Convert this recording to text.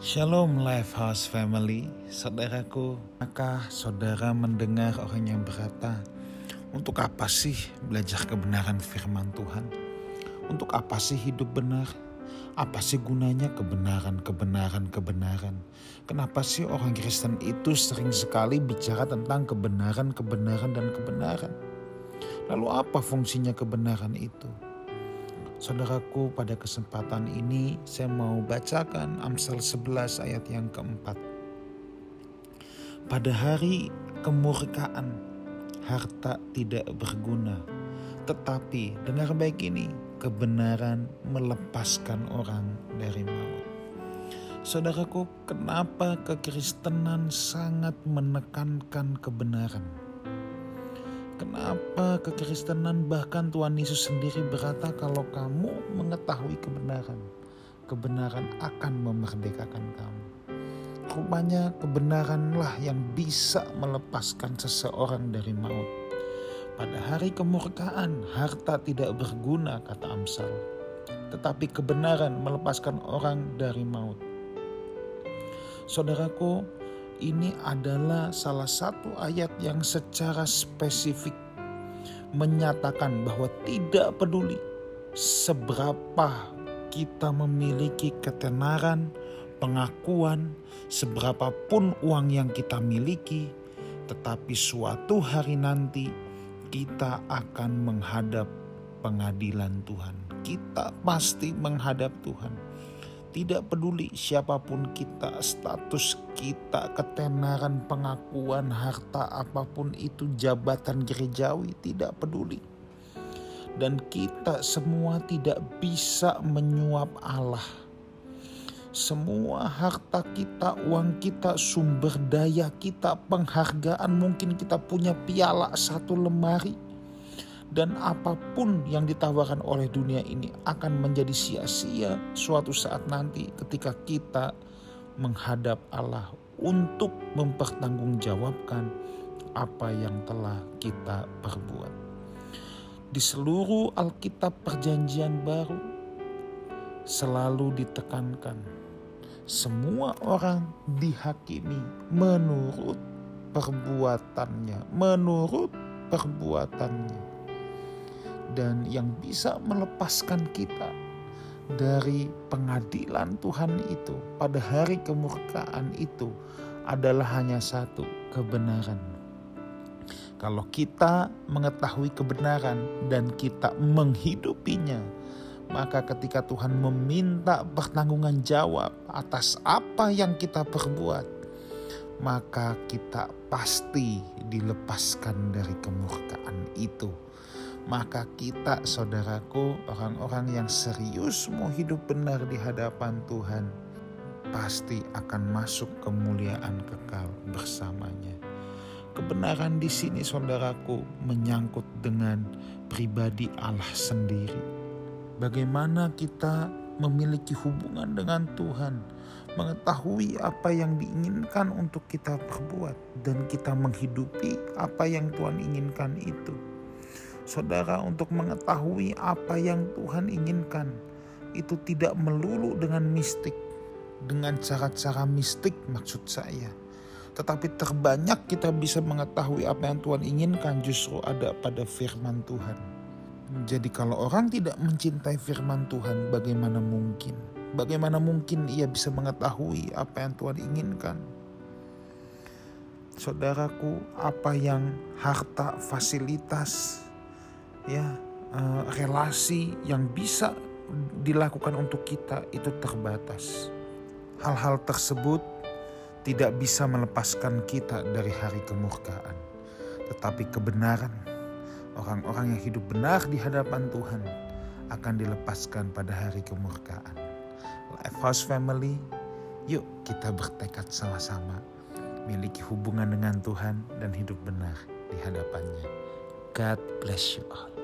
Shalom Lifehouse Family, saudaraku. Maka saudara mendengar orang yang berkata, untuk apa sih belajar kebenaran firman Tuhan? Untuk apa sih hidup benar? Apa sih gunanya kebenaran, kebenaran, kebenaran? Kenapa sih orang Kristen itu sering sekali bicara tentang kebenaran, kebenaran, dan kebenaran? Lalu apa fungsinya kebenaran itu? Saudaraku, pada kesempatan ini saya mau bacakan Amsal 11 ayat yang keempat. Pada hari kemurkaan, harta tidak berguna. Tetapi, dengar baik ini, kebenaran melepaskan orang dari maut. Saudaraku, kenapa kekristenan sangat menekankan kebenaran? Kenapa kekristenan bahkan Tuhan Yesus sendiri berkata kalau kamu mengetahui kebenaran, kebenaran akan memerdekakan kamu. Rupanya kebenaranlah yang bisa melepaskan seseorang dari maut. Pada hari kemurkaan, harta tidak berguna, kata Amsal. Tetapi kebenaran melepaskan orang dari maut. Saudaraku, ini adalah salah satu ayat yang secara spesifik menyatakan bahwa tidak peduli seberapa kita memiliki ketenaran, pengakuan, seberapapun uang yang kita miliki, tetapi suatu hari nanti kita akan menghadap pengadilan Tuhan. Kita pasti menghadap Tuhan tidak peduli siapa pun kita, status kita, ketenaran, pengakuan, harta apa pun itu, jabatan gerejawi, tidak peduli. Dan kita semua tidak bisa menyuap Allah. Semua harta kita, uang kita, sumber daya kita, penghargaan, mungkin kita punya piala satu lemari dan apa pun yang ditawarkan oleh dunia ini akan menjadi sia-sia suatu saat nanti ketika kita menghadap Allah untuk mempertanggungjawabkan apa yang telah kita perbuat. Di seluruh Alkitab Perjanjian Baru selalu ditekankan semua orang dihakimi menurut perbuatannya, menurut perbuatannya dan yang bisa melepaskan kita dari pengadilan Tuhan itu pada hari kemurkaan itu adalah hanya satu kebenaran. Kalau kita mengetahui kebenaran dan kita menghidupinya, maka ketika Tuhan meminta pertanggungan jawab atas apa yang kita perbuat, maka kita pasti dilepaskan dari kemurkaan itu maka kita saudaraku orang-orang yang serius mau hidup benar di hadapan Tuhan pasti akan masuk kemuliaan kekal bersamanya. Kebenaran di sini saudaraku menyangkut dengan pribadi Allah sendiri. Bagaimana kita memiliki hubungan dengan Tuhan, mengetahui apa yang diinginkan untuk kita perbuat dan kita menghidupi apa yang Tuhan inginkan itu saudara untuk mengetahui apa yang Tuhan inginkan. Itu tidak melulu dengan mistik, dengan cara-cara mistik maksud saya. Tetapi terbanyak kita bisa mengetahui apa yang Tuhan inginkan justru ada pada firman Tuhan. Jadi kalau orang tidak mencintai firman Tuhan bagaimana mungkin? Bagaimana mungkin ia bisa mengetahui apa yang Tuhan inginkan? Saudaraku, apa yang harta, fasilitas, ya uh, relasi yang bisa dilakukan untuk kita itu terbatas. Hal-hal tersebut tidak bisa melepaskan kita dari hari kemurkaan. Tetapi kebenaran, orang-orang yang hidup benar di hadapan Tuhan akan dilepaskan pada hari kemurkaan. Lifehouse Family, yuk kita bertekad sama-sama miliki hubungan dengan Tuhan dan hidup benar di hadapannya. God bless you all.